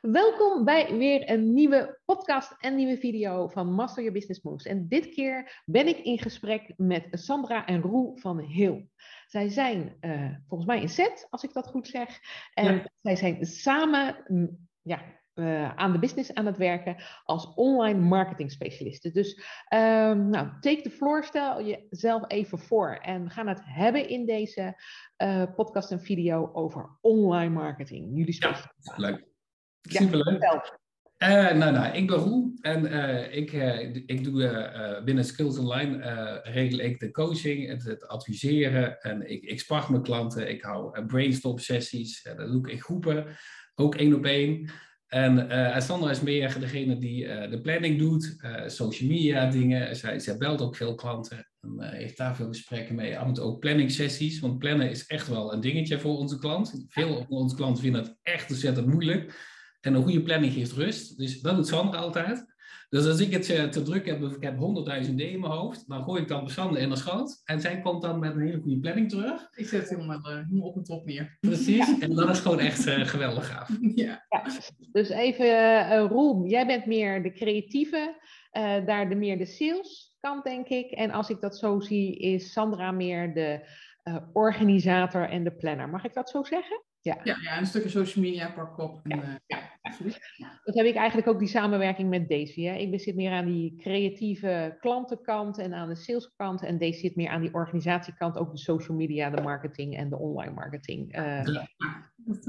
Welkom bij weer een nieuwe podcast en nieuwe video van Master Your Business Moves. En dit keer ben ik in gesprek met Sandra en Roel van Heel. Zij zijn uh, volgens mij in set, als ik dat goed zeg. En ja. zij zijn samen mm, ja, uh, aan de business aan het werken als online marketing specialisten. Dus um, nou, take the floor, stel jezelf even voor. En we gaan het hebben in deze uh, podcast en video over online marketing. Jullie ja, leuk. Superleuk. Ja, uh, nou, nou, ik ben Roel en uh, ik, uh, ik doe binnen Skills Online regel ik de coaching, het, het, adviseren en ik, ik spar mijn klanten. Ik hou brainstorm sessies, dat doe ik in groepen, ook één op één. En Sandra is meer degene die de planning doet, social media dingen. Zij, zij belt ook veel klanten en heeft daar veel gesprekken mee. Af en toe ook planning sessies, want plannen is echt wel een dingetje voor onze klant. Veel van onze klanten vinden het echt ontzettend moeilijk. En een goede planning geeft rust. Dus dat doet Sandra altijd. Dus als ik het te druk heb, of ik heb honderdduizend ideeën in mijn hoofd, dan gooi ik dan Sandra in de schoot. En zij komt dan met een hele goede planning terug. Ik zet het helemaal, uh, helemaal op en top neer. Precies, ja. en dat is gewoon echt uh, geweldig gaaf. Ja. ja. Dus even, uh, Roel, jij bent meer de creatieve, daar de meer de sales kant, denk ik. En als ik dat zo zie, is Sandra meer de organisator en de planner. Mag ik dat zo zeggen? Ja. Ja, ja, een stukje social media pak op. En, ja. Uh, ja, absoluut. Dat heb ik eigenlijk ook die samenwerking met Daisy. Hè. Ik zit meer aan die creatieve klantenkant en aan de saleskant. En Daisy zit meer aan die organisatiekant, ook de social media, de marketing en de online marketing. Uh, ja.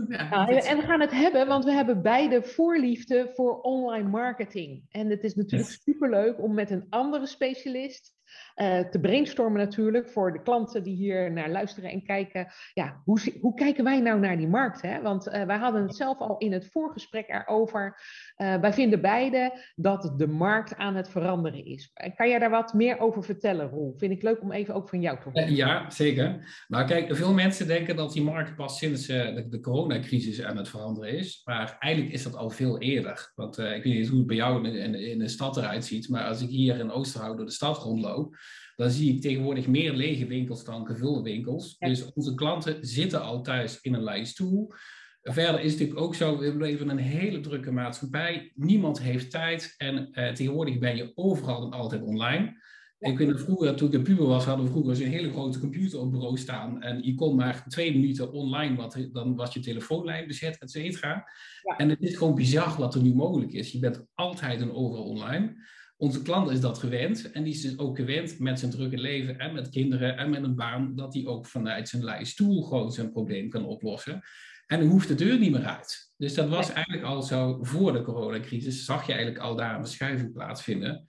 Nou, en we gaan het hebben, want we hebben beide voorliefde voor online marketing. En het is natuurlijk yes. superleuk om met een andere specialist uh, te brainstormen natuurlijk voor de klanten die hier naar luisteren en kijken. Ja, hoe, hoe kijken wij nou naar die markt? Hè? Want uh, wij hadden het zelf al in het voorgesprek erover. Uh, wij vinden beide dat de markt aan het veranderen is. Kan jij daar wat meer over vertellen, Roel? Vind ik leuk om even ook van jou te horen. Ja, zeker. Maar kijk, veel mensen denken dat die markt pas sinds de, coronacrisis aan het veranderen is. Maar eigenlijk is dat al veel eerder. Want ik weet niet hoe het bij jou in, in, in de stad eruit ziet. Maar als ik hier in Oosterhout door de stad rondloop dan zie ik tegenwoordig meer lege winkels dan gevulde winkels. Ja. Dus onze klanten zitten al thuis in een lijststoel. Verder is het natuurlijk ook zo, we leven in een hele drukke maatschappij. Niemand heeft tijd en uh, tegenwoordig ben je overal en altijd online. Ik weet nog vroeger, toen ik een puber was, hadden we vroeger zo'n hele grote computer op bureau staan. En je kon maar twee minuten online, wat, dan was je telefoonlijn bezet, et cetera. Ja. En het is gewoon bizar wat er nu mogelijk is. Je bent altijd en overal online. Onze klant is dat gewend en die is dus ook gewend met zijn drukke leven en met kinderen en met een baan, dat hij ook vanuit zijn lei stoel gewoon zijn probleem kan oplossen. En dan hoeft de deur niet meer uit. Dus dat was eigenlijk al zo voor de coronacrisis, zag je eigenlijk al daar een verschuiving plaatsvinden.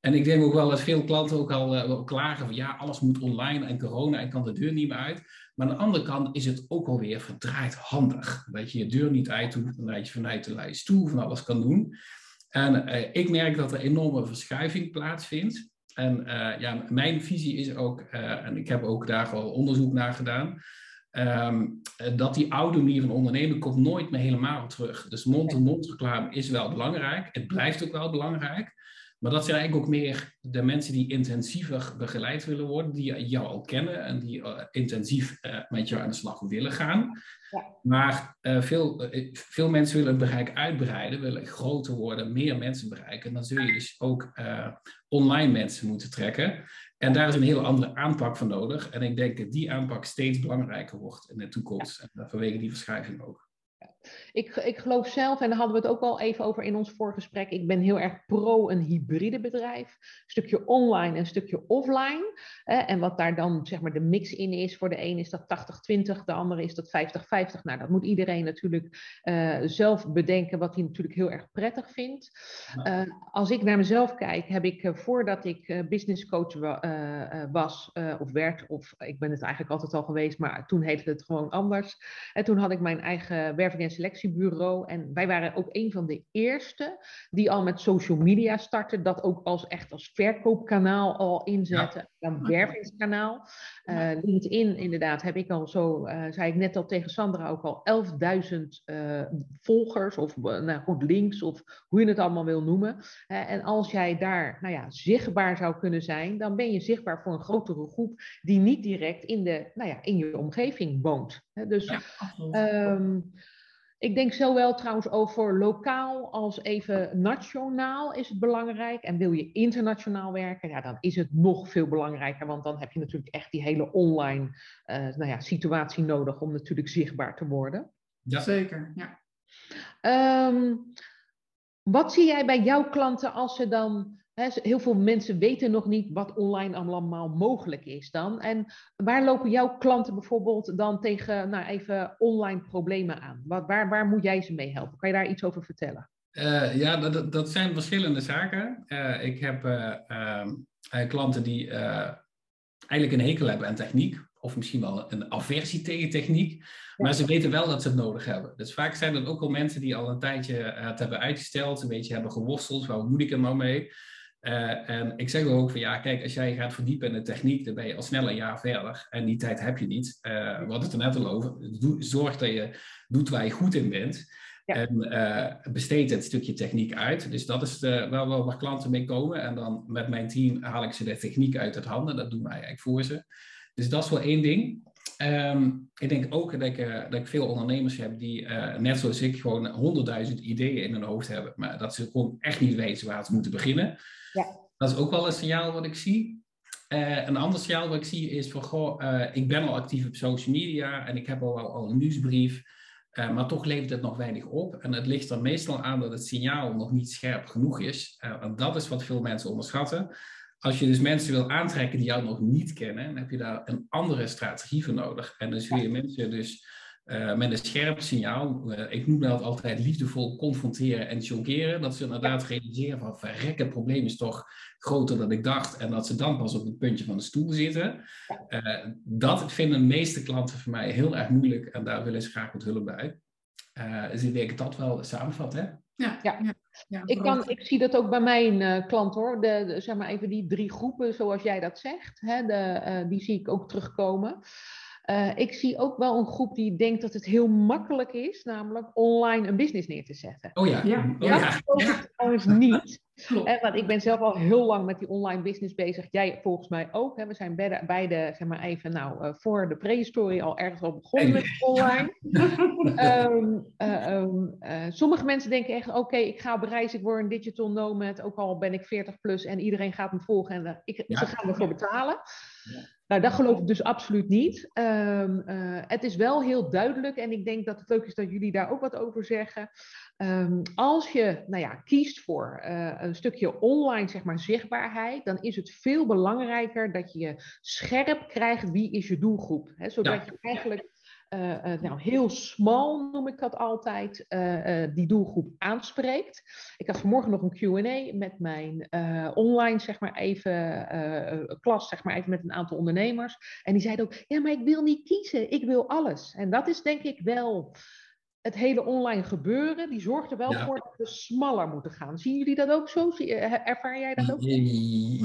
En ik denk ook wel dat veel klanten ook al uh, klagen van ja, alles moet online en corona en kan de deur niet meer uit. Maar aan de andere kant is het ook alweer verdraaid handig. Dat je je deur niet uit doet, dat je vanuit de lei stoel van alles kan doen. En uh, ik merk dat er enorme verschuiving plaatsvindt. En uh, ja, mijn visie is ook, uh, en ik heb ook daar al onderzoek naar gedaan, um, dat die oude manier van ondernemen komt nooit meer helemaal terug. Dus mond-to-mond reclame is wel belangrijk. Het blijft ook wel belangrijk. Maar dat zijn eigenlijk ook meer de mensen die intensiever begeleid willen worden, die jou al kennen en die uh, intensief uh, met jou aan de slag willen gaan. Ja. Maar uh, veel, veel mensen willen het bereik uitbreiden, willen groter worden, meer mensen bereiken. Dan zul je dus ook online mensen moeten trekken. En daar is een heel andere aanpak voor nodig. En ik denk dat die aanpak steeds belangrijker wordt in de toekomst. En vanwege die verschuiving ook. Ik, ik geloof zelf, en daar hadden we het ook al even over in ons voorgesprek, ik ben heel erg pro een hybride bedrijf. Een stukje online en een stukje offline. en wat daar dan zeg maar de mix in is, voor de een is dat 80-20, de andere is dat 50-50. Nou, dat moet iedereen natuurlijk uh, zelf bedenken wat hij natuurlijk heel erg prettig vindt. Uh, als ik naar mezelf kijk, heb ik uh, voordat ik business coach wa was of werd, of ik ben het eigenlijk altijd al geweest, maar toen heette het gewoon anders. En toen had ik mijn eigen werving en selectiebureau. En wij waren ook een van de eerste die al met social media starten. Dat ook als echt als verkoopkanaal al inzetten. Ja. Dan wervingskanaal. Uh, LinkedIn inderdaad heb ik al zo, uh, zei ik net al tegen Sandra ook al, 11.000 uh, volgers of nou goed links of hoe je het allemaal wil noemen. en als jij daar nou ja, zichtbaar zou kunnen zijn, dan ben je zichtbaar voor een grotere groep die niet direct in, de, nou ja, in je omgeving woont. dus ja, Ik denk zowel trouwens over lokaal als even nationaal is het belangrijk. En wil je internationaal werken, ja, dan is het nog veel belangrijker. Want dan heb je natuurlijk echt die hele online uh, nou ja, situatie nodig om natuurlijk zichtbaar te worden. Ja. Zeker, ja. Um, wat zie jij bij jouw klanten als ze dan heel veel mensen weten nog niet wat online allemaal mogelijk is dan. En waar lopen jouw klanten bijvoorbeeld dan tegen nou, even online problemen aan? Wat, waar, waar moet jij ze mee helpen? Kan je daar iets over vertellen? Uh, ja, dat, dat zijn verschillende zaken. Uh, ik heb uh, klanten die eigenlijk een hekel hebben aan techniek, of misschien wel een aversie tegen techniek, maar ze weten wel dat ze het nodig hebben. Dus vaak zijn dat ook al mensen die al een tijdje het hebben uitgesteld, een beetje hebben geworsteld, waar moet ik er nou mee? Uh, en ik zeg ook van ja, kijk, als jij gaat verdiepen in de techniek, dan ben je al snel een jaar verder. En die tijd heb je niet. Uh, we hadden het er net al over. zorg dat je doet waar je goed in bent. En uh, besteed het stukje techniek uit. Dus dat is de, wel, wel waar klanten mee komen. En dan met mijn team haal ik ze de techniek uit het handen. Dat doen wij eigenlijk voor ze. Dus dat is wel één ding. Um, ik denk ook dat ik, dat ik veel ondernemers heb die, net zoals ik, gewoon honderdduizend ideeën in hun hoofd hebben. Maar dat ze gewoon echt niet weten waar ze moeten beginnen. Ja. Dat is ook wel een signaal wat ik zie. Uh, een ander signaal wat ik zie is van, goh, uh, ik ben al actief op social media en ik heb al, al een nieuwsbrief, uh, maar toch levert het nog weinig op. En het ligt er meestal aan dat het signaal nog niet scherp genoeg is. en dat is wat veel mensen onderschatten. Als je dus mensen wil aantrekken die jou nog niet kennen, dan heb je daar een andere strategie voor nodig. En dan zul je mensen dus uh, met een scherp signaal. Uh, ik noem dat altijd liefdevol confronteren en chockeren. Dat ze inderdaad realiseren van verrek, het probleem is toch groter dan ik dacht. En dat ze dan pas op het puntje van de stoel zitten. Uh, dat vinden de meeste klanten voor mij heel erg moeilijk. En daar willen ze graag wat hulp bij. dus ik denk dat wel samenvat, hè? Ja, ja. ja. ik, kan, ik zie dat ook bij mijn klant hoor. De, zeg maar even die drie groepen, zoals jij dat zegt, hè, de, die zie ik ook terugkomen. Uh, ik zie ook wel een groep die denkt dat het heel makkelijk is, namelijk online een business neer te zetten. Oh ja, ja. Oh, dat geloof ik Eh, want ik ben zelf al heel lang met die online business bezig. Jij volgens mij ook. Hè? We zijn beide, beide, zeg maar even, nou, uh, voor de prehistorie al ergens al begonnen met online. um, um, sommige mensen denken echt, oké, ik ga op reis, ik word een digital nomad, ook al ben ik 40 plus en iedereen gaat me volgen en ik, ze gaan ervoor betalen. Ja. Nou, dat geloof ik dus absoluut niet. Um, uh, het is wel heel duidelijk en ik denk dat het leuk is dat jullie daar ook wat over zeggen. Um, als je nou ja, kiest voor uh, een stukje online zeg maar, zichtbaarheid, dan is het veel belangrijker dat je scherp krijgt wie is je doelgroep. Hè, zodat je eigenlijk uh, uh, nou, heel smal noem ik dat altijd, uh, die doelgroep aanspreekt. Ik had vanmorgen nog een Q&A met mijn online, zeg maar even, klas, zeg maar even met een aantal ondernemers. En die zeiden ook, ja, maar ik wil niet kiezen, ik wil alles. En dat is denk ik wel het hele online gebeuren, die zorgt er wel voor dat we smaller moeten gaan. Zien jullie dat ook zo? Ervaar jij dat ook?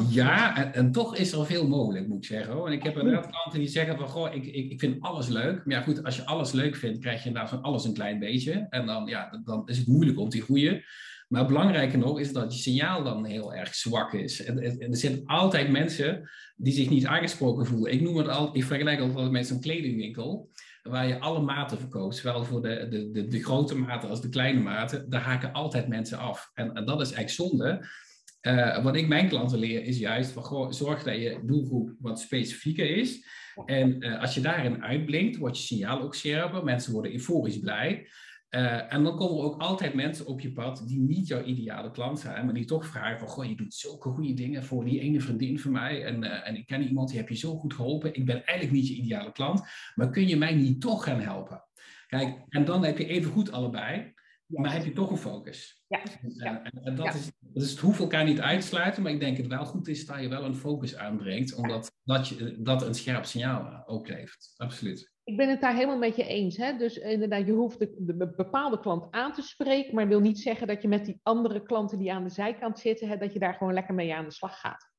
Ja, en, en, toch is er veel mogelijk, moet ik zeggen. Hoor. En ik heb inderdaad klanten die zeggen van, goh, ik, ik, ik vind alles leuk. Maar ja, goed, als je alles leuk vindt, krijg je inderdaad van alles een klein beetje. En dan, ja, dan is het moeilijk om te groeien. Maar belangrijker nog is dat je signaal dan heel erg zwak is. En, er zitten altijd mensen die zich niet aangesproken voelen. Ik noem het altijd, ik vergelijk altijd met zo'n kledingwinkel waar je alle maten verkoopt, zowel voor de, de, de, de, grote maten als de kleine maten, daar haken altijd mensen af. En, en dat is eigenlijk zonde. Uh, wat ik mijn klanten leer is juist van goh, zorg dat je doelgroep wat specifieker is. En uh, als je daarin uitblinkt, wordt je signaal ook scherper. Mensen worden euforisch blij. Uh, en dan komen er ook altijd mensen op je pad die niet jouw ideale klant zijn, maar die toch vragen van, goh, je doet zulke goede dingen voor die ene vriendin van mij en, uh, en ik ken iemand, die heb je zo goed geholpen, ik ben eigenlijk niet je ideale klant, maar kun je mij niet toch gaan helpen? Kijk, en dan heb je even goed allebei, maar heb je toch een focus. Ja. En, en, en dat, is, dat is, het hoeft elkaar niet uitsluiten, maar ik denk het wel goed is dat je wel een focus aanbrengt, omdat dat, je, dat een scherp signaal ook levert. Absoluut. Ik ben het daar helemaal met je eens. Hè? Dus inderdaad, je hoeft de, de, bepaalde klant aan te spreken, maar wil niet zeggen dat je met die andere klanten die aan de zijkant zitten, hè, dat je daar gewoon lekker mee aan de slag gaat.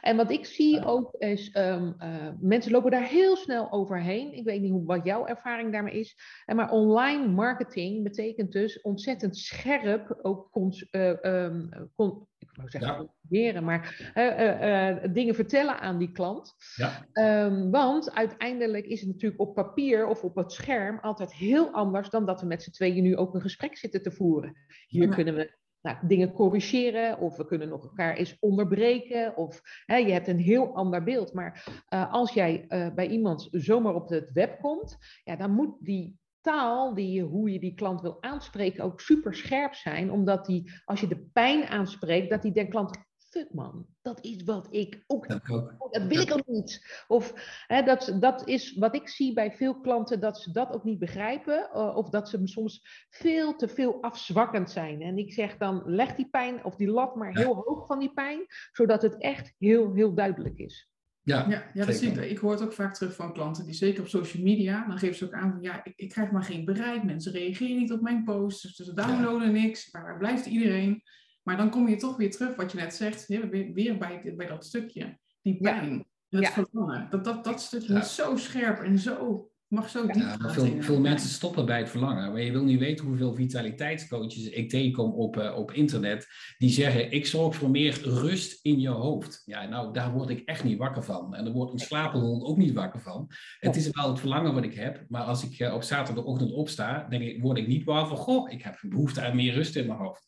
En wat ik zie ook is, um, uh, mensen lopen daar heel snel overheen. Ik weet niet hoe, wat jouw ervaring daarmee is. Maar online marketing betekent dus ontzettend scherp, ook cons, uh, um, con, ik wou zeggen, ja. maar uh, dingen vertellen aan die klant. Ja. Um, want uiteindelijk is het natuurlijk op papier of op het scherm altijd heel anders dan dat we met z'n tweeën nu ook een gesprek zitten te voeren. Hier kunnen we nou, dingen corrigeren of we kunnen nog elkaar eens onderbreken of hè, je hebt een heel ander beeld. Maar uh, als jij uh, bij iemand zomaar op het web komt, ja, dan moet die taal, die, hoe je die klant wil aanspreken, ook super scherp zijn. Omdat die, als je de pijn aanspreekt, dat die denkt, klant, fuck man, dat is wat ik ook, dat, ook. dat wil ik ook niet. Of hè, dat, dat is wat ik zie bij veel klanten, dat ze dat ook niet begrijpen. Uh, of dat ze soms veel te veel afzwakkend zijn. En ik zeg dan, leg die pijn of die lat maar heel hoog van die pijn, zodat het echt heel, heel duidelijk is. Ja, ja, ja dat zie ik. Ik hoor het ook vaak terug van klanten die zeker op social media, dan geven ze ook aan van ja, ik, ik krijg maar geen bereik, mensen reageren niet op mijn posts, dus ze downloaden niks, waar blijft iedereen? Maar dan kom je toch weer terug, wat je net zegt, weer bij, bij dat stukje, die pijn. En het verlangen. Dat, dat, dat stukje is zo scherp en zo mag zo diep ja, veel, veel mensen stoppen bij het verlangen. Maar je wil niet weten hoeveel vitaliteitscoaches ik tegenkom op, uh, op internet. Die zeggen, ik zorg voor meer rust in je hoofd. Ja, nou, daar word ik echt niet wakker van. En daar wordt een slapende hond ook niet wakker van. Het is wel het verlangen wat ik heb. Maar als ik uh, op zaterdagochtend opsta, denk ik, word ik niet waar van... Goh, ik heb behoefte aan meer rust in mijn hoofd.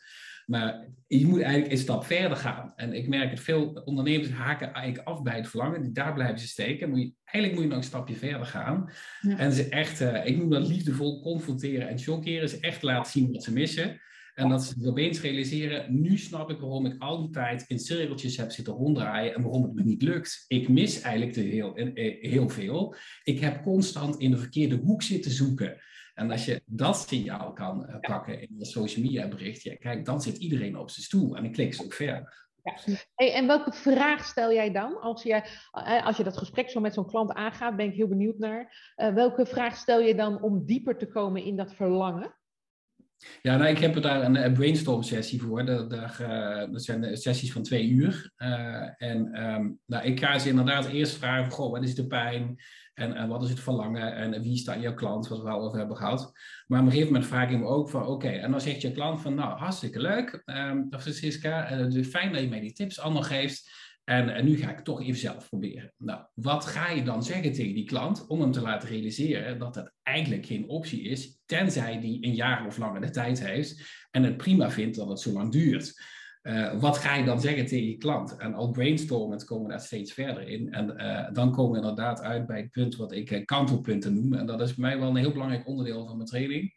Maar je moet eigenlijk een stap verder gaan. En ik merk het, veel ondernemers haken eigenlijk af bij het verlangen. Daar blijven ze steken. Moet je, eigenlijk moet je nog een stapje verder gaan. En ze echt, uh, ik noem dat liefdevol confronteren en chockeren. Ze echt laten zien wat ze missen. En dat ze opeens realiseren, nu snap ik waarom ik al die tijd in cirkeltjes heb zitten ronddraaien en waarom het me niet lukt. Ik mis eigenlijk te heel, eh, heel veel. Ik heb constant in de verkeerde hoek zitten zoeken. En als je dat signaal kan uh, pakken in een social media bericht, ja, kijk, dan zit iedereen op zijn stoel en ik klik ze ook verder. Ja. Hey, en welke vraag stel jij dan? Als je, eh, als je dat gesprek zo met zo'n klant aangaat, ben ik heel benieuwd naar. Uh, welke vraag stel je dan om dieper te komen in dat verlangen? Ja, nou, ik heb daar een, brainstorm sessie voor. Dat, uh, dat zijn sessies van twee uur. Uh, en um, nou, ik ga ze inderdaad eerst vragen: goh, wat is de pijn? En, wat is het verlangen? En wie staat jouw klant? Wat we al over hebben gehad. Maar op een gegeven moment vraag ik me ook van: oké, en dan zegt je klant van: nou, hartstikke leuk, um, Francisca. Uh, fijn dat je mij die tips allemaal geeft. En, en, nu ga ik toch even zelf proberen. Nou, wat ga je dan zeggen tegen die klant om hem te laten realiseren dat dat eigenlijk geen optie is, tenzij die een jaar of langer de tijd heeft en het prima vindt dat het zo lang duurt? Uh, wat ga je dan zeggen tegen je klant? En al brainstormend komen we daar steeds verder in. En uh, dan komen we inderdaad uit bij het punt wat ik uh, kantelpunten noem. En dat is voor mij wel een heel belangrijk onderdeel van mijn training.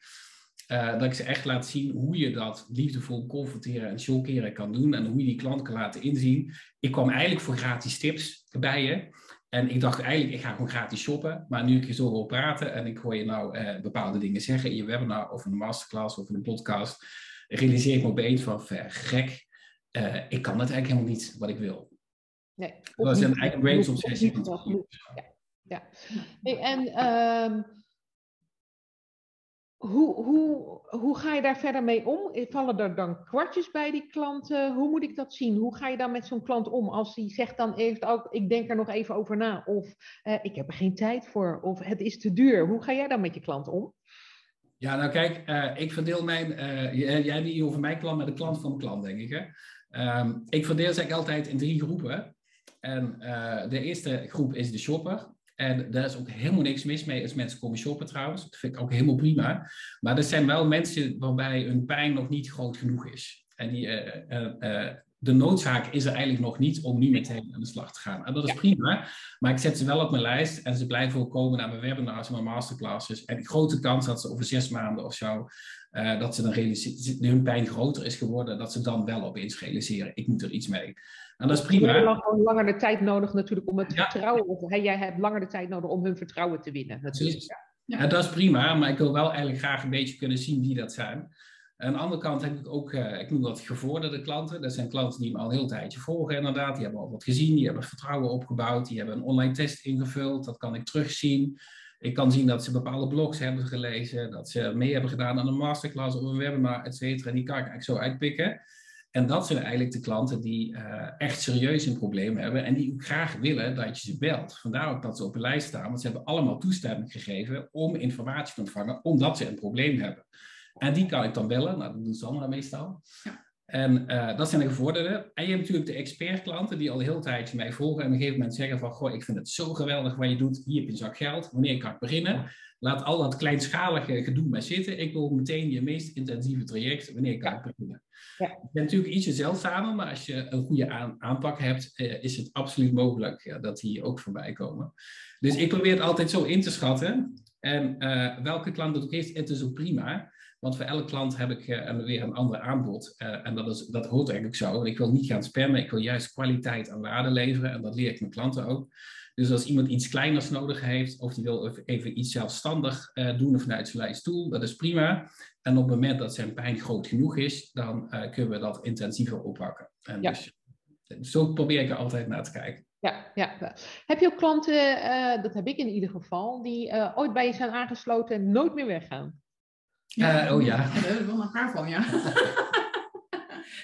Uh, dat ik ze echt laat zien hoe je dat liefdevol confronteren en chockeren kan doen. En hoe je die klant kan laten inzien. Ik kwam eigenlijk voor gratis tips bij je. En ik dacht eigenlijk, ik ga gewoon gratis shoppen. Maar nu ik je zo wil praten en ik hoor je nou uh, bepaalde dingen zeggen in je webinar of in een masterclass of in een podcast. Realiseer ik me opeens van, gek, uh, ik kan het eigenlijk helemaal niet wat ik wil. Nee, dat is een eigen brainstorm sessie. Ja. ja. Hey, en... Uh, hoe, hoe, hoe ga je daar verder mee om? Vallen er dan kwartjes bij die klanten? Hoe moet ik dat zien? Hoe ga je dan met zo'n klant om als die zegt dan eerst ook, ik denk er nog even over na. Of eh, ik heb er geen tijd voor. Of het is te duur. Hoe ga jij dan met je klant om? Ja, nou kijk, uh, ik verdeel mijn, uh, jij niet over mijn klant, maar de klant van mijn klant, denk ik. Hè? Um, ik verdeel ze altijd in drie groepen. En de eerste groep is de shopper. En daar is ook helemaal niks mis mee als mensen komen shoppen trouwens. Dat vind ik ook helemaal prima. Maar er zijn wel mensen waarbij hun pijn nog niet groot genoeg is. En die, uh, uh, uh, de noodzaak is er eigenlijk nog niet om nu meteen aan de slag te gaan. En dat is prima. Maar ik zet ze wel op mijn lijst en ze blijven ook komen naar mijn webinars en mijn masterclasses. En grote kans dat ze over zes maanden of zo, dat ze dan hun pijn groter is geworden, dat ze dan wel opeens realiseren, ik moet er iets mee. En dat is prima. Je hebt gewoon langer de tijd nodig natuurlijk om het vertrouwen, of jij hebt langer de tijd nodig om hun vertrouwen te winnen. Natuurlijk. Ja. ja. dat is prima, maar ik wil wel eigenlijk graag een beetje kunnen zien wie dat zijn. Aan de andere kant heb ik ook, uh, ik noem dat gevorderde klanten. Dat zijn klanten die me al een heel tijdje volgen inderdaad. Die hebben al wat gezien, die hebben vertrouwen opgebouwd, die hebben een online test ingevuld. Dat kan ik terugzien. Ik kan zien dat ze bepaalde blogs hebben gelezen, dat ze mee hebben gedaan aan een masterclass of een webinar, et cetera. Die kan ik eigenlijk zo uitpikken. En dat zijn eigenlijk de klanten die uh, echt serieus een probleem hebben en die ook graag willen dat je ze belt. Vandaar ook dat ze op een lijst staan, want ze hebben allemaal toestemming gegeven om informatie te ontvangen, omdat ze een probleem hebben. En die kan ik dan bellen, nou dat doen Sandra meestal. Ja. En uh, dat zijn de gevorderden. En je hebt natuurlijk de expertklanten die al een heel tijdje mij volgen en op een gegeven moment zeggen van, goh, ik vind het zo geweldig wat je doet, hier heb je een zak geld, wanneer kan ik beginnen? Laat al dat kleinschalige gedoe maar zitten. Ik wil meteen je meest intensieve traject, wanneer kan ik beginnen? Ja. Het is natuurlijk ietsje zeldzamer, maar als je een goede aanpak hebt, uh, is het absoluut mogelijk ja, dat die ook voorbij komen. Dus ik probeer het altijd zo in te schatten. En uh, welke klant het ook heeft, het is ook prima. Want voor elke klant heb ik uh, weer een ander aanbod. Uh, en dat, is, dat hoort eigenlijk zo. Want ik wil niet gaan spammen. Ik wil juist kwaliteit en waarde leveren. En dat leer ik mijn klanten ook. Dus als iemand iets kleiners nodig heeft, of die wil even iets zelfstandig uh, doen vanuit zijn stoel, dat is prima. En op het moment dat zijn pijn groot genoeg is, dan kunnen we dat intensiever oppakken. En ja. dus, zo probeer ik er altijd naar te kijken. Ja, ja. Heb je ook klanten, dat heb ik in ieder geval, die ooit bij je zijn aangesloten en nooit meer weggaan? Uh, oh ja. Daar hebben we wel een paar van, ja.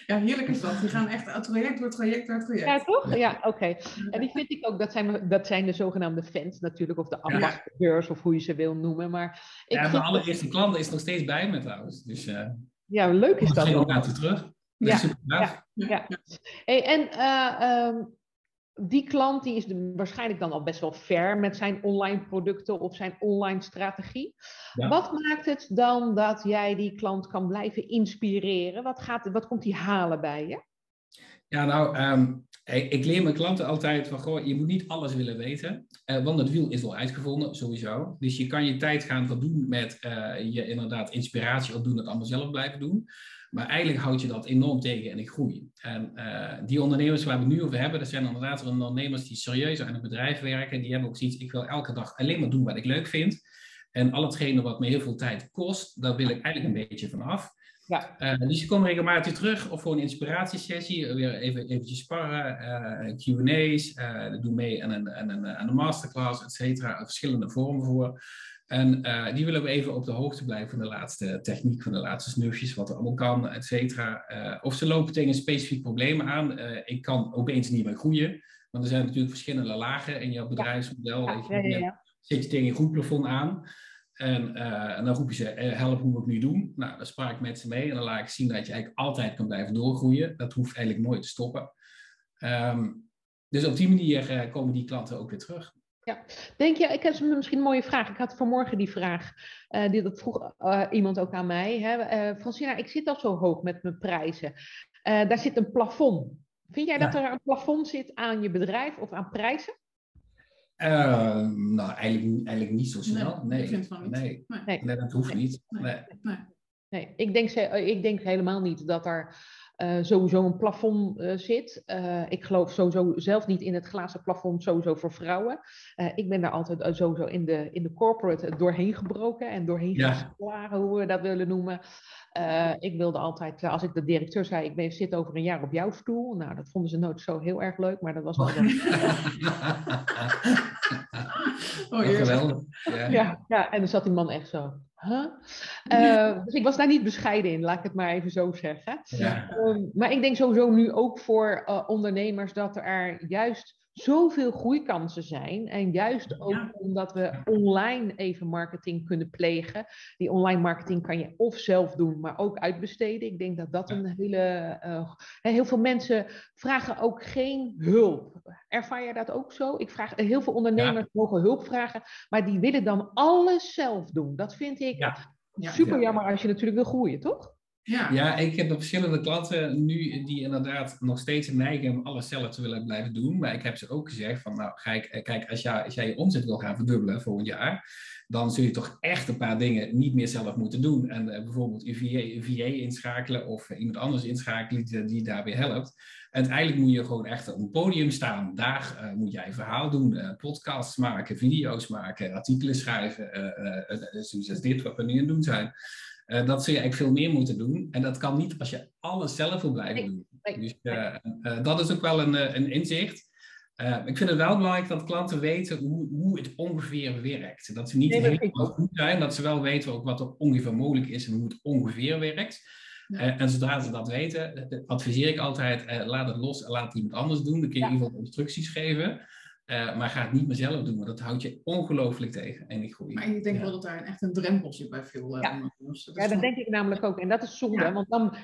ja, heerlijk is dat. Die gaan echt traject door traject door traject. Ja, toch? Ja, oké. En die vind ik ook, dat zijn, dat zijn de zogenaamde fans natuurlijk, of de ambassadeurs, of hoe je ze wil noemen. Maar ik ja, mijn allereerste klant is nog steeds bij me trouwens. Dus, uh, ja, leuk is dat. ook gaat terug. Ja, ja, ja. Hey, en uh, um, die klant die is de, waarschijnlijk dan al best wel ver met zijn online producten of zijn online strategie. Wat maakt het dan dat jij die klant kan blijven inspireren? Wat, gaat, wat komt die halen bij je? Ja, nou, um, ik leer mijn klanten altijd van, goh, je moet niet alles willen weten, uh, want het wiel is wel uitgevonden, sowieso. Dus je kan je tijd gaan verdoen met uh, je inderdaad inspiratie opdoen, het allemaal zelf blijven doen. Maar eigenlijk houd je dat enorm tegen in de groei. En uh, die ondernemers waar we het nu over hebben, dat zijn inderdaad ondernemers die serieus aan het bedrijf werken. Die hebben ook zoiets, ik wil elke dag alleen maar doen wat ik leuk vind. En al hetgene wat me heel veel tijd kost, daar wil ik eigenlijk een beetje van af. Ja. Uh, dus je komt regelmatig terug of voor een inspiratiesessie, weer even eventjes sparren, uh, Q&A's, doe mee aan een, aan, een, aan een masterclass, et cetera, verschillende vormen voor. En uh, die willen we even op de hoogte blijven van de laatste techniek, van de laatste snufjes, wat er allemaal kan, et cetera. Uh, of ze lopen tegen een specifiek probleem aan. Uh, ik kan opeens niet meer groeien, want er zijn natuurlijk verschillende lagen in jouw bedrijfsmodel. Ja, ja. Zit je tegen een groepplafond aan en, en, dan roep je ze, help, hoe moet ik nu doen? Nou, dan spraak ik met ze mee en dan laat ik zien dat je eigenlijk altijd kan blijven doorgroeien. Dat hoeft eigenlijk nooit te stoppen. Um, dus op die manier komen die klanten ook weer terug. Ja, denk je, ik heb misschien een mooie vraag. Ik had vanmorgen die vraag, uh, die, dat vroeg iemand ook aan mij. Hè? Francina, ik zit al zo hoog met mijn prijzen. daar zit een plafond. Vind jij dat er een plafond zit aan je bedrijf of aan prijzen? Nou, eigenlijk, eigenlijk niet zo snel. Nee, nee. Ik niet. Nee. Nee. nee. dat hoeft niet. Nee. Nee. nee. Ik, denk, ik denk helemaal niet dat er uh, sowieso een plafond uh, zit. Uh, ik geloof sowieso zelf niet in het glazen plafond, sowieso voor vrouwen. ik ben daar altijd sowieso in de, in de corporate doorheen gebroken en doorheen ja. hoe we dat willen noemen. Ik wilde altijd, als ik de directeur zei, ik ben, zit over een jaar op jouw stoel. Nou, dat vonden ze nooit zo heel erg leuk, maar dat was wel... oh, geweldig. Ja. ja. Ja, en dan zat die man echt zo. Huh? Uh, dus ik was daar niet bescheiden in, laat ik het maar even zo zeggen. Ja. Um, maar ik denk sowieso nu ook voor uh, ondernemers dat er juist zoveel groeikansen zijn. En juist ook ja. omdat we online even marketing kunnen plegen. Die online marketing kan je of zelf doen, maar ook uitbesteden. Ik denk dat dat een hele. Uh, heel veel mensen vragen ook geen hulp. Ervaar je dat ook zo? Ik vraag, heel veel ondernemers ja. mogen hulp vragen, maar die willen dan alles zelf doen. Dat vind ik ja. super jammer als je natuurlijk wil groeien, toch? Ja. ja, ik heb verschillende klanten nu die inderdaad nog steeds neigen om alles zelf te willen blijven doen. Maar ik heb ze ook gezegd van, nou kijk, kijk als, jij, als jij je omzet wil gaan verdubbelen volgend jaar, dan zul je toch echt een paar dingen niet meer zelf moeten doen. En uh, bijvoorbeeld je VA, VA, inschakelen of uh, iemand anders inschakelen die, daar weer helpt. Uiteindelijk moet je gewoon echt op een podium staan. Daar moet jij verhaal doen, podcasts maken, video's maken, artikelen schrijven. zoals dit wat we nu aan het doen zijn. Uh, dat zul je eigenlijk veel meer moeten doen. En dat kan niet als je alles zelf wil blijven doen. Dus uh, uh, dat is ook wel een, een inzicht. ik vind het wel belangrijk dat klanten weten hoe, hoe het ongeveer werkt. Dat ze niet nee, helemaal goed zijn, dat ze wel weten ook wat er ongeveer mogelijk is en hoe het ongeveer werkt. Ja. en zodra ze dat weten, adviseer ik altijd, laat het los en laat iemand anders doen. Dan kun je in ieder geval instructies geven. Uh, maar ga het niet meer zelf doen, want dat houdt je ongelooflijk tegen en niet groei. Maar ik denk wel dat daar echt een drempel zit bij veel uh, ja. ondernemers. Dat ja, dat denk ik namelijk ook. En dat is zonde, want dan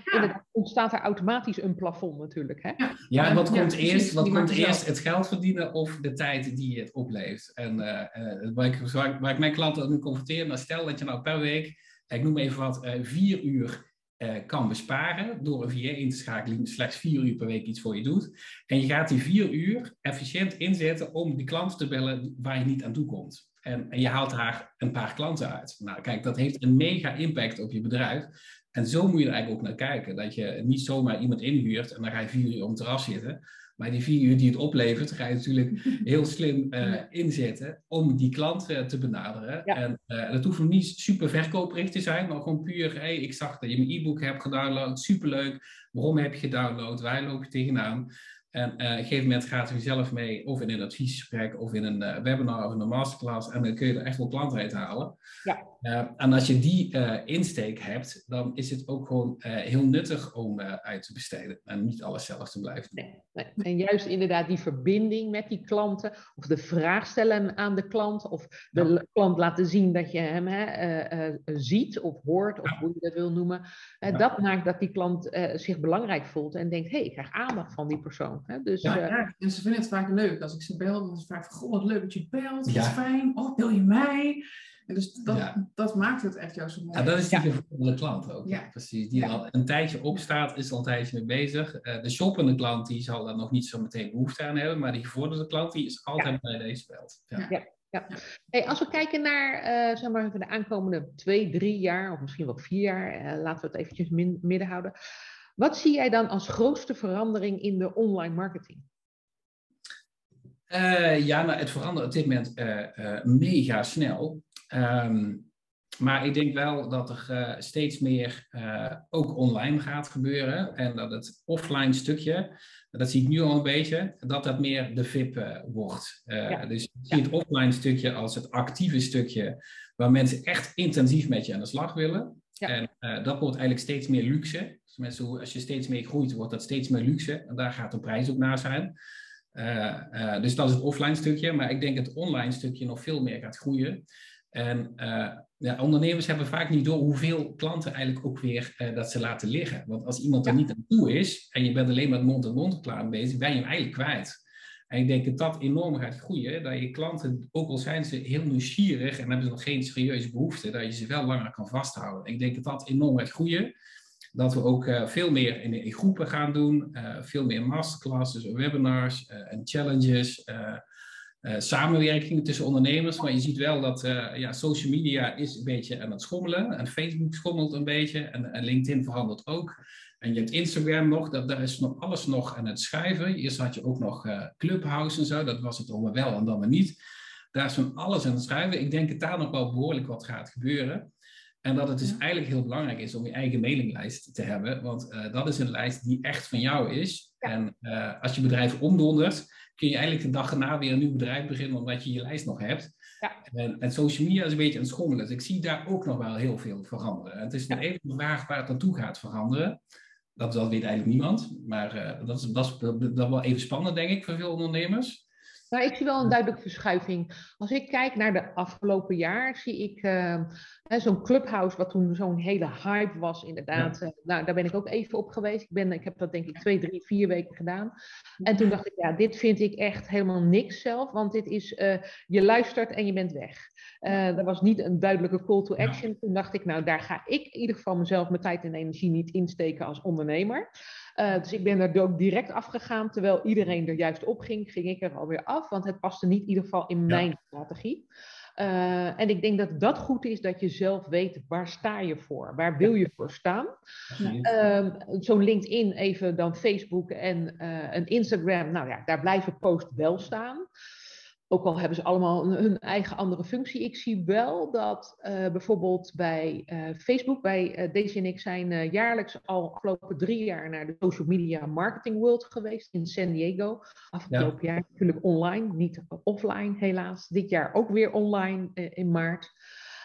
ontstaat er automatisch een plafond natuurlijk. Hè? Ja, ja wat komt eerst? Wat komt eerst? Het geld verdienen of de tijd die het oplevert? En uh, waar, ik, waar, ik mijn klanten nu confronteer, maar stel dat je nou per week, ik noem even wat, vier uur uh, kan besparen door een VA in te schakelen die slechts vier uur per week iets voor je doet. En je gaat die vier uur efficiënt inzetten om die klanten te bellen waar je niet aan toe komt. En, en je haalt daar een paar klanten uit. Nou, kijk, dat heeft een mega impact op je bedrijf. En zo moet je er eigenlijk ook naar kijken. Dat je niet zomaar iemand inhuurt en dan ga je vier uur om het terras zitten. Maar die vier uur die het oplevert, ga je natuurlijk heel slim uh, inzetten om die klant uh, te benaderen. En uh, dat hoeft nog niet super verkooprecht te zijn, maar gewoon puur, hey, ik zag dat je mijn e-book hebt gedownload, superleuk. Waarom heb je gedownload? Wij lopen tegenaan. En uh, op een gegeven moment gaat u zelf mee, of in een adviesgesprek, of in een uh, webinar of in een masterclass. En dan kun je er echt wel klanten uit halen. Ja. Uh, en als je die insteek hebt, dan is het ook gewoon heel nuttig om uit te besteden. En niet alles zelf te blijven doen. Nee, nee. En juist inderdaad die verbinding met die klanten, of de vraag stellen aan de klant, of de ja. klant laten zien dat je hem hè, ziet of hoort, of ja. hoe je dat wil noemen. Dat maakt dat die klant zich belangrijk voelt en denkt, hé, hey, ik krijg aandacht van die persoon. Hè? Dus, ja, uh, ja, en ze vinden het vaak leuk. Als ik ze bel, dan is het vaak van, goh, wat leuk dat je belt. Dat is fijn. Oh, bel je mij? En dus dat, dat maakt het echt juist zo mooi. Ja, dat is die gevoelde klant ook. Ja. Precies. Die al een tijdje opstaat, is al een tijdje mee bezig. Uh, de shoppende klant, die zal daar nog niet zo meteen behoefte aan hebben. Maar die gevorderde klant, die is altijd bij deze belt. ja. Ja. Hey, als we kijken naar uh, zeg maar, de aankomende twee, drie jaar, of misschien wel vier jaar, uh, laten we het eventjes min, midden houden. Wat zie jij dan als grootste verandering in de online marketing? Uh, ja, nou, het verandert op dit moment uh, uh, mega snel. Um, maar ik denk wel dat er steeds meer ook online gaat gebeuren. En dat het offline stukje, dat zie ik nu al een beetje, dat dat meer de VIP wordt. Ja. Dus ik zie het offline stukje als het actieve stukje, waar mensen echt intensief met je aan de slag willen. Ja. En dat wordt eigenlijk steeds meer luxe. Dus als je steeds meer groeit, wordt dat steeds meer luxe. En daar gaat de prijs ook naar zijn. Uh, uh, dus dat is het offline stukje. Maar ik denk dat het online stukje nog veel meer gaat groeien. En uh, ja, ondernemers hebben vaak niet door hoeveel klanten eigenlijk ook weer dat ze laten liggen. Want als iemand er niet aan toe is en je bent alleen met mond-en-mond reclame bezig, ben je hem eigenlijk kwijt. En ik denk dat dat enorm gaat groeien. Dat je klanten, ook al zijn ze heel nieuwsgierig en hebben ze nog geen serieuze behoefte, dat je ze wel langer kan vasthouden. Ik denk dat dat enorm gaat groeien dat we ook uh, veel meer in, in, groepen gaan doen, uh, veel meer masterclasses, webinars uh, en challenges, samenwerkingen tussen ondernemers. Maar je ziet wel dat ja, social media is een beetje aan het schommelen en Facebook schommelt een beetje en, en LinkedIn verandert ook. En je hebt Instagram nog, dat, daar is nog alles nog aan het schrijven. Eerst had je ook nog Clubhouse en zo, dat was het allemaal wel en dan maar niet. Daar is van alles aan het schrijven. Ik denk dat daar nog wel behoorlijk wat gaat gebeuren. En dat het dus eigenlijk heel belangrijk is om je eigen mailinglijst te hebben. Want uh, dat is een lijst die echt van jou is. En uh, als je bedrijf omdondert, kun je eigenlijk de dag erna weer een nieuw bedrijf beginnen, omdat je je lijst nog hebt. Ja. En, en, social media is een beetje aan het schommelen. Dus ik zie daar ook nog wel heel veel veranderen. En het is ja. even de vraag waar het naartoe gaat veranderen. Dat, dat weet eigenlijk niemand. Maar uh, dat, is, dat, is, dat is wel even spannend, denk ik, voor veel ondernemers. Nou, ik zie wel een duidelijke verschuiving. Als ik kijk naar de afgelopen jaar, zie ik uh, zo'n clubhouse, wat toen zo'n hele hype was, inderdaad. Ja. Uh, nou, daar ben ik ook even op geweest. Ik, ben, ik heb dat denk ik twee, drie, vier weken gedaan. En toen dacht ik, ja, dit vind ik echt helemaal niks zelf, want dit is, uh, je luistert en je bent weg. er was niet een duidelijke call to action. Toen dacht ik, nou, daar ga ik in ieder geval mezelf mijn tijd en energie niet insteken als ondernemer. Uh, dus ik ben er ook direct afgegaan. Terwijl iedereen er juist op ging, ging ik er alweer af. Want het paste niet in ieder geval in mijn strategie. Uh, en ik denk dat dat goed is dat je zelf weet waar sta je voor, waar wil je voor staan. Uh, Zo'n LinkedIn, even dan Facebook en uh, een Instagram, nou ja, daar blijven posts wel staan. Ook al hebben ze allemaal hun eigen andere functie. Ik zie wel dat uh, bijvoorbeeld bij uh, Facebook, bij uh, Daisy en ik zijn jaarlijks al afgelopen drie jaar naar de Social Media Marketing World geweest in San Diego. Afgelopen ja. jaar natuurlijk online, niet offline helaas. Dit jaar ook weer online in maart.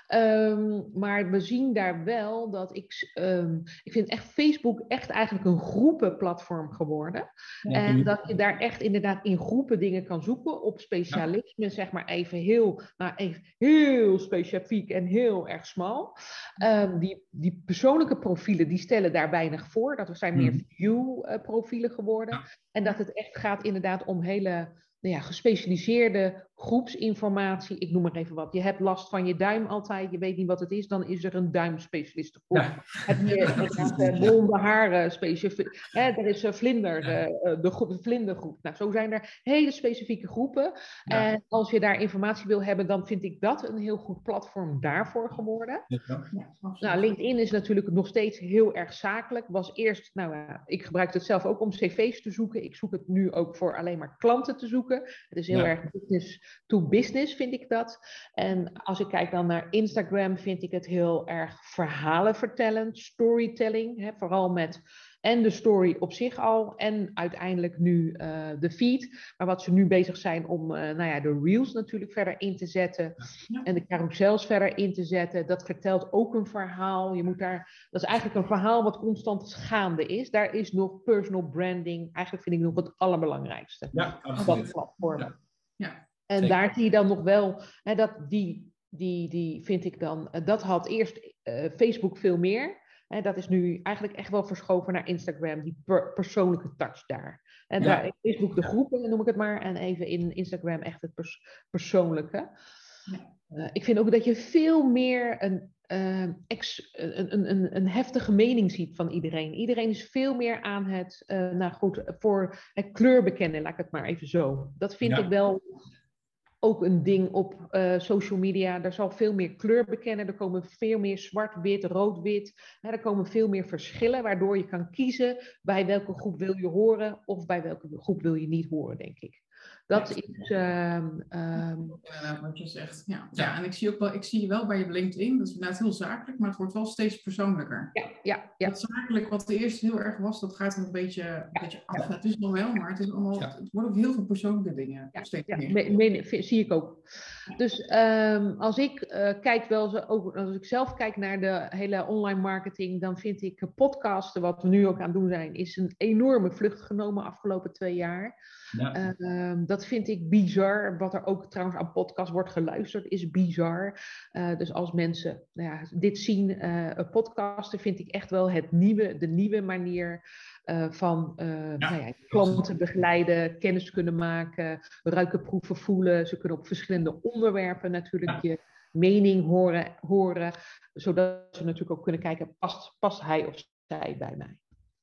Ehm, maar we zien daar wel dat ik, um, ik vind echt Facebook echt eigenlijk een groepenplatform geworden. en dat je daar echt inderdaad in groepen dingen kan zoeken op specialisme, zeg maar even heel, nou even heel specifiek en heel erg smal. Um, die, die persoonlijke profielen, die stellen daar weinig voor. Dat zijn meer hmm. view-profielen geworden. En dat het echt gaat inderdaad om hele nou ja, gespecialiseerde groepsinformatie. Ik noem maar even wat. Je hebt last van je duim altijd, je weet niet wat het is, dan is er een duimspecialist. Ja. Heb je blonde haren specifiek. Er is een vlinder, de, de, vlindergroep. Nou, zo zijn er hele specifieke groepen. En als je daar informatie wil hebben, dan vind ik dat een heel goed platform daarvoor geworden. nou, LinkedIn is natuurlijk nog steeds heel erg zakelijk. Was eerst, nou, ik gebruik het zelf ook om cv's te zoeken. Ik zoek het nu ook voor alleen maar klanten te zoeken. Het is heel erg business to business, vind ik dat. En als ik kijk dan naar Instagram, vind ik het heel erg verhalen vertellend, storytelling. Hè, vooral met en de story op zich al en uiteindelijk nu uh, de feed. Maar wat ze nu bezig zijn om uh, nou ja, de reels natuurlijk verder in te zetten en de carousels verder in te zetten. Dat vertelt ook een verhaal. Je moet daar, dat is eigenlijk een verhaal wat constant gaande is. Daar is nog personal branding, eigenlijk vind ik nog het allerbelangrijkste. Ja, absoluut. Ja. ja. En daar zie je dan nog wel, hè, dat die, die, die vind ik dan, eh, dat had eerst Facebook veel meer. En dat is nu eigenlijk echt wel verschoven naar Instagram, die persoonlijke touch daar. En daar in Facebook de groepen, noem ik het maar, en even in Instagram echt het persoonlijke. Uh, ik vind ook dat je veel meer een, uh, ex, een, een, een, heftige mening ziet van iedereen. Iedereen is veel meer aan het, uh, nou goed, voor het kleur bekennen, laat ik het maar even zo. Dat vind ik wel ook een ding op uh, social media. Daar zal veel meer kleur bekennen. Er komen veel meer zwart-wit, rood-wit. Er komen veel meer verschillen, waardoor je kan kiezen bij welke groep wil je horen of bij welke groep wil je niet horen, denk ik. Dat is. Um, wat je zegt. Ja. ja, en ik zie ook wel, ik zie je wel bij je LinkedIn. Dat is inderdaad heel zakelijk, maar het wordt wel steeds persoonlijker. Ja, ja, ja. Dat zakelijk, wat de eerste heel erg was, dat gaat een beetje, een beetje af. Het is nog wel, maar het, is allemaal, het wordt ook heel veel persoonlijke dingen. Ja, steeds ja. meer. zie ik ook. Dus um, als ik uh, kijk wel, zo, ook, als ik zelf kijk naar de hele online marketing, dan vind ik podcasten, wat we nu ook aan het doen zijn, is een enorme vlucht genomen afgelopen twee jaar. Ja. Uh, dat vind ik bizar. Wat er ook trouwens aan podcast wordt geluisterd, is bizar. Uh, dus als mensen nou ja, dit zien, uh, podcasten, vind ik echt wel het nieuwe, de nieuwe manier. Uh, van ja. nou ja, klanten begeleiden, kennis kunnen maken, ruiken, proeven, voelen. Ze kunnen op verschillende onderwerpen natuurlijk je mening horen, horen, zodat ze natuurlijk ook kunnen kijken, past, past hij of zij bij mij?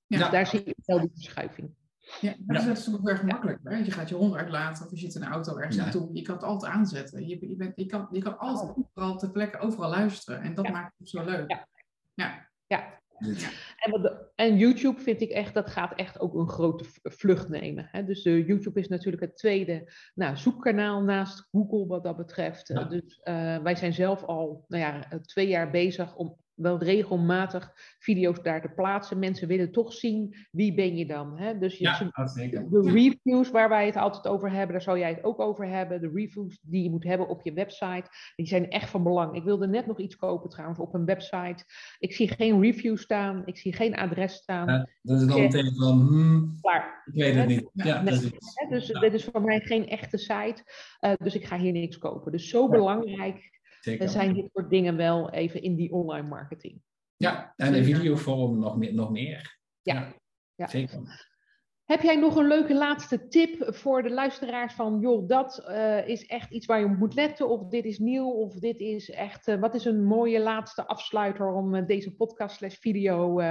Dus daar zie je wel die verschuiving. Ja, dat is natuurlijk erg makkelijk. Hè? Je gaat je hond uitlaten of je zit in een auto ergens naartoe. Je kan het altijd aanzetten. Je, je, bent, je, kan, je kan altijd oh. overal ter plekke overal luisteren. En dat maakt het zo leuk. Ja. ja. ja. En, en, YouTube vind ik echt, dat gaat echt ook een grote vlucht nemen. Hè? Dus uh, YouTube is natuurlijk het tweede nou, zoekkanaal naast Google wat dat betreft. Dus uh, wij zijn zelf al nou ja, twee jaar bezig om wel regelmatig video's daar te plaatsen. Mensen willen toch zien wie ben je dan. Hè? Dus je, ja, de reviews waar wij het altijd over hebben, daar zou jij het ook over hebben. De reviews die je moet hebben op je website, die zijn echt van belang. Ik wilde net nog iets kopen trouwens op een website. Ik zie geen review staan, ik zie geen adres staan. Ja, dat is dan meteen van, hmm, Klaar. ik weet het niet. Ja, nee, dus dit is voor mij geen echte site, uh, dus ik ga hier niks kopen. Dus zo belangrijk Zeker. zijn dit soort dingen wel even in die online marketing. Ja, en in videovorm nog meer. Nog meer. Ja. ja. Zeker. Heb jij nog een leuke laatste tip voor de luisteraars van, joh, dat uh, is echt iets waar je op moet letten, of dit is nieuw, of dit is echt, uh, wat is een mooie laatste afsluiter om uh, deze podcast slash video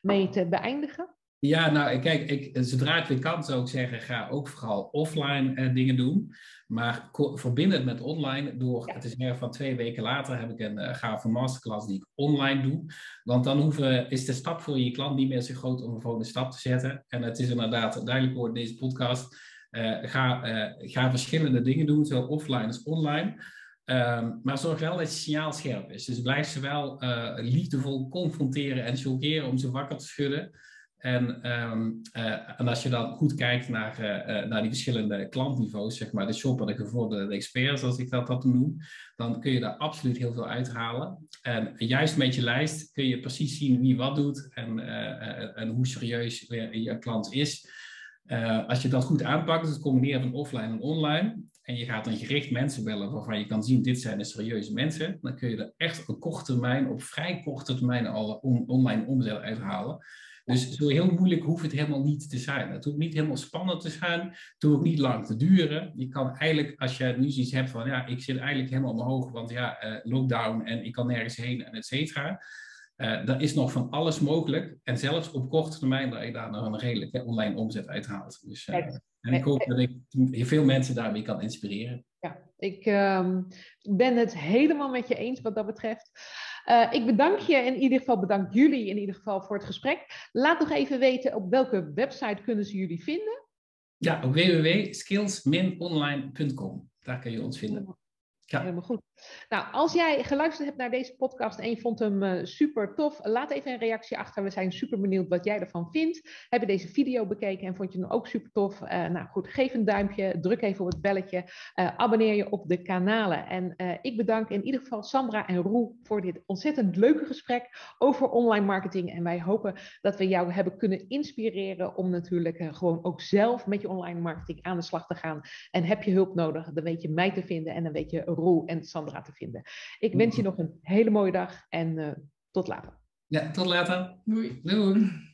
mee te beëindigen? Ja, nou kijk, ik, zodra ik weer kan zou ik zeggen, ga ook vooral offline uh, dingen doen. Maar verbind het met online door, het is meer van twee weken later heb ik een uh, gave masterclass die ik online doe. Want dan hoeven, is de stap voor je klant niet meer zo groot om een volgende stap te zetten. En het is inderdaad duidelijk voor deze podcast. Uh, ga, ga verschillende dingen doen, zowel offline als online. Um, maar zorg wel dat je signaal scherp is. Dus blijf ze wel liefdevol confronteren en chockeren om ze wakker te schudden. En, ehm, eh, en als je dan goed kijkt naar, uh, naar die verschillende klantniveaus, zeg maar, de shopper, de gevorderde expert, zoals ik dat, dat noem, dan kun je daar absoluut heel veel uithalen. En juist met je lijst kun je precies zien wie wat doet en, en hoe serieus je klant is. als je dat goed aanpakt, het combineren van offline en online, en je gaat dan gericht mensen bellen waarvan je kan zien, dit zijn de serieuze mensen, dan kun je er echt op korte termijn, op vrij korte termijn al online omzet uithalen. Dus zo heel moeilijk hoeft het helemaal niet te zijn. Het hoeft niet helemaal spannend te zijn. Het hoeft ook niet lang te duren. Je kan eigenlijk, als je nu zoiets hebt van, ja, ik zit eigenlijk helemaal omhoog, want ja, uh, lockdown en ik kan nergens heen en et cetera. Uh, er is nog van alles mogelijk. En zelfs op korte termijn dat je daar nog een redelijke online omzet uithaalt. Dus, uh, en ik hoop dat ik veel mensen daarmee kan inspireren. Ja, ik um, ben het helemaal met je eens wat dat betreft. Uh, ik bedank je in ieder geval, bedank jullie in ieder geval voor het gesprek. Laat nog even weten op welke website kunnen ze jullie vinden? Ja, op www.skills-online.com. Daar kun je ons vinden. Ja. Helemaal goed. Nou, als jij geluisterd hebt naar deze podcast en je vond hem uh, super tof, laat even een reactie achter. We zijn super benieuwd wat jij ervan vindt. Heb je deze video bekeken en vond je hem ook super tof? Uh, nou goed, geef een duimpje, druk even op het belletje, uh, abonneer je op de kanalen. En ik bedank in ieder geval Sandra en Roel voor dit ontzettend leuke gesprek over online marketing. En wij hopen dat we jou hebben kunnen inspireren om natuurlijk gewoon ook zelf met je online marketing aan de slag te gaan. En heb je hulp nodig, dan weet je mij te vinden en dan weet je Roel en Sandra te vinden. Ik wens je nog een hele mooie dag en uh, tot later. Ja, tot later. Doei. Doei.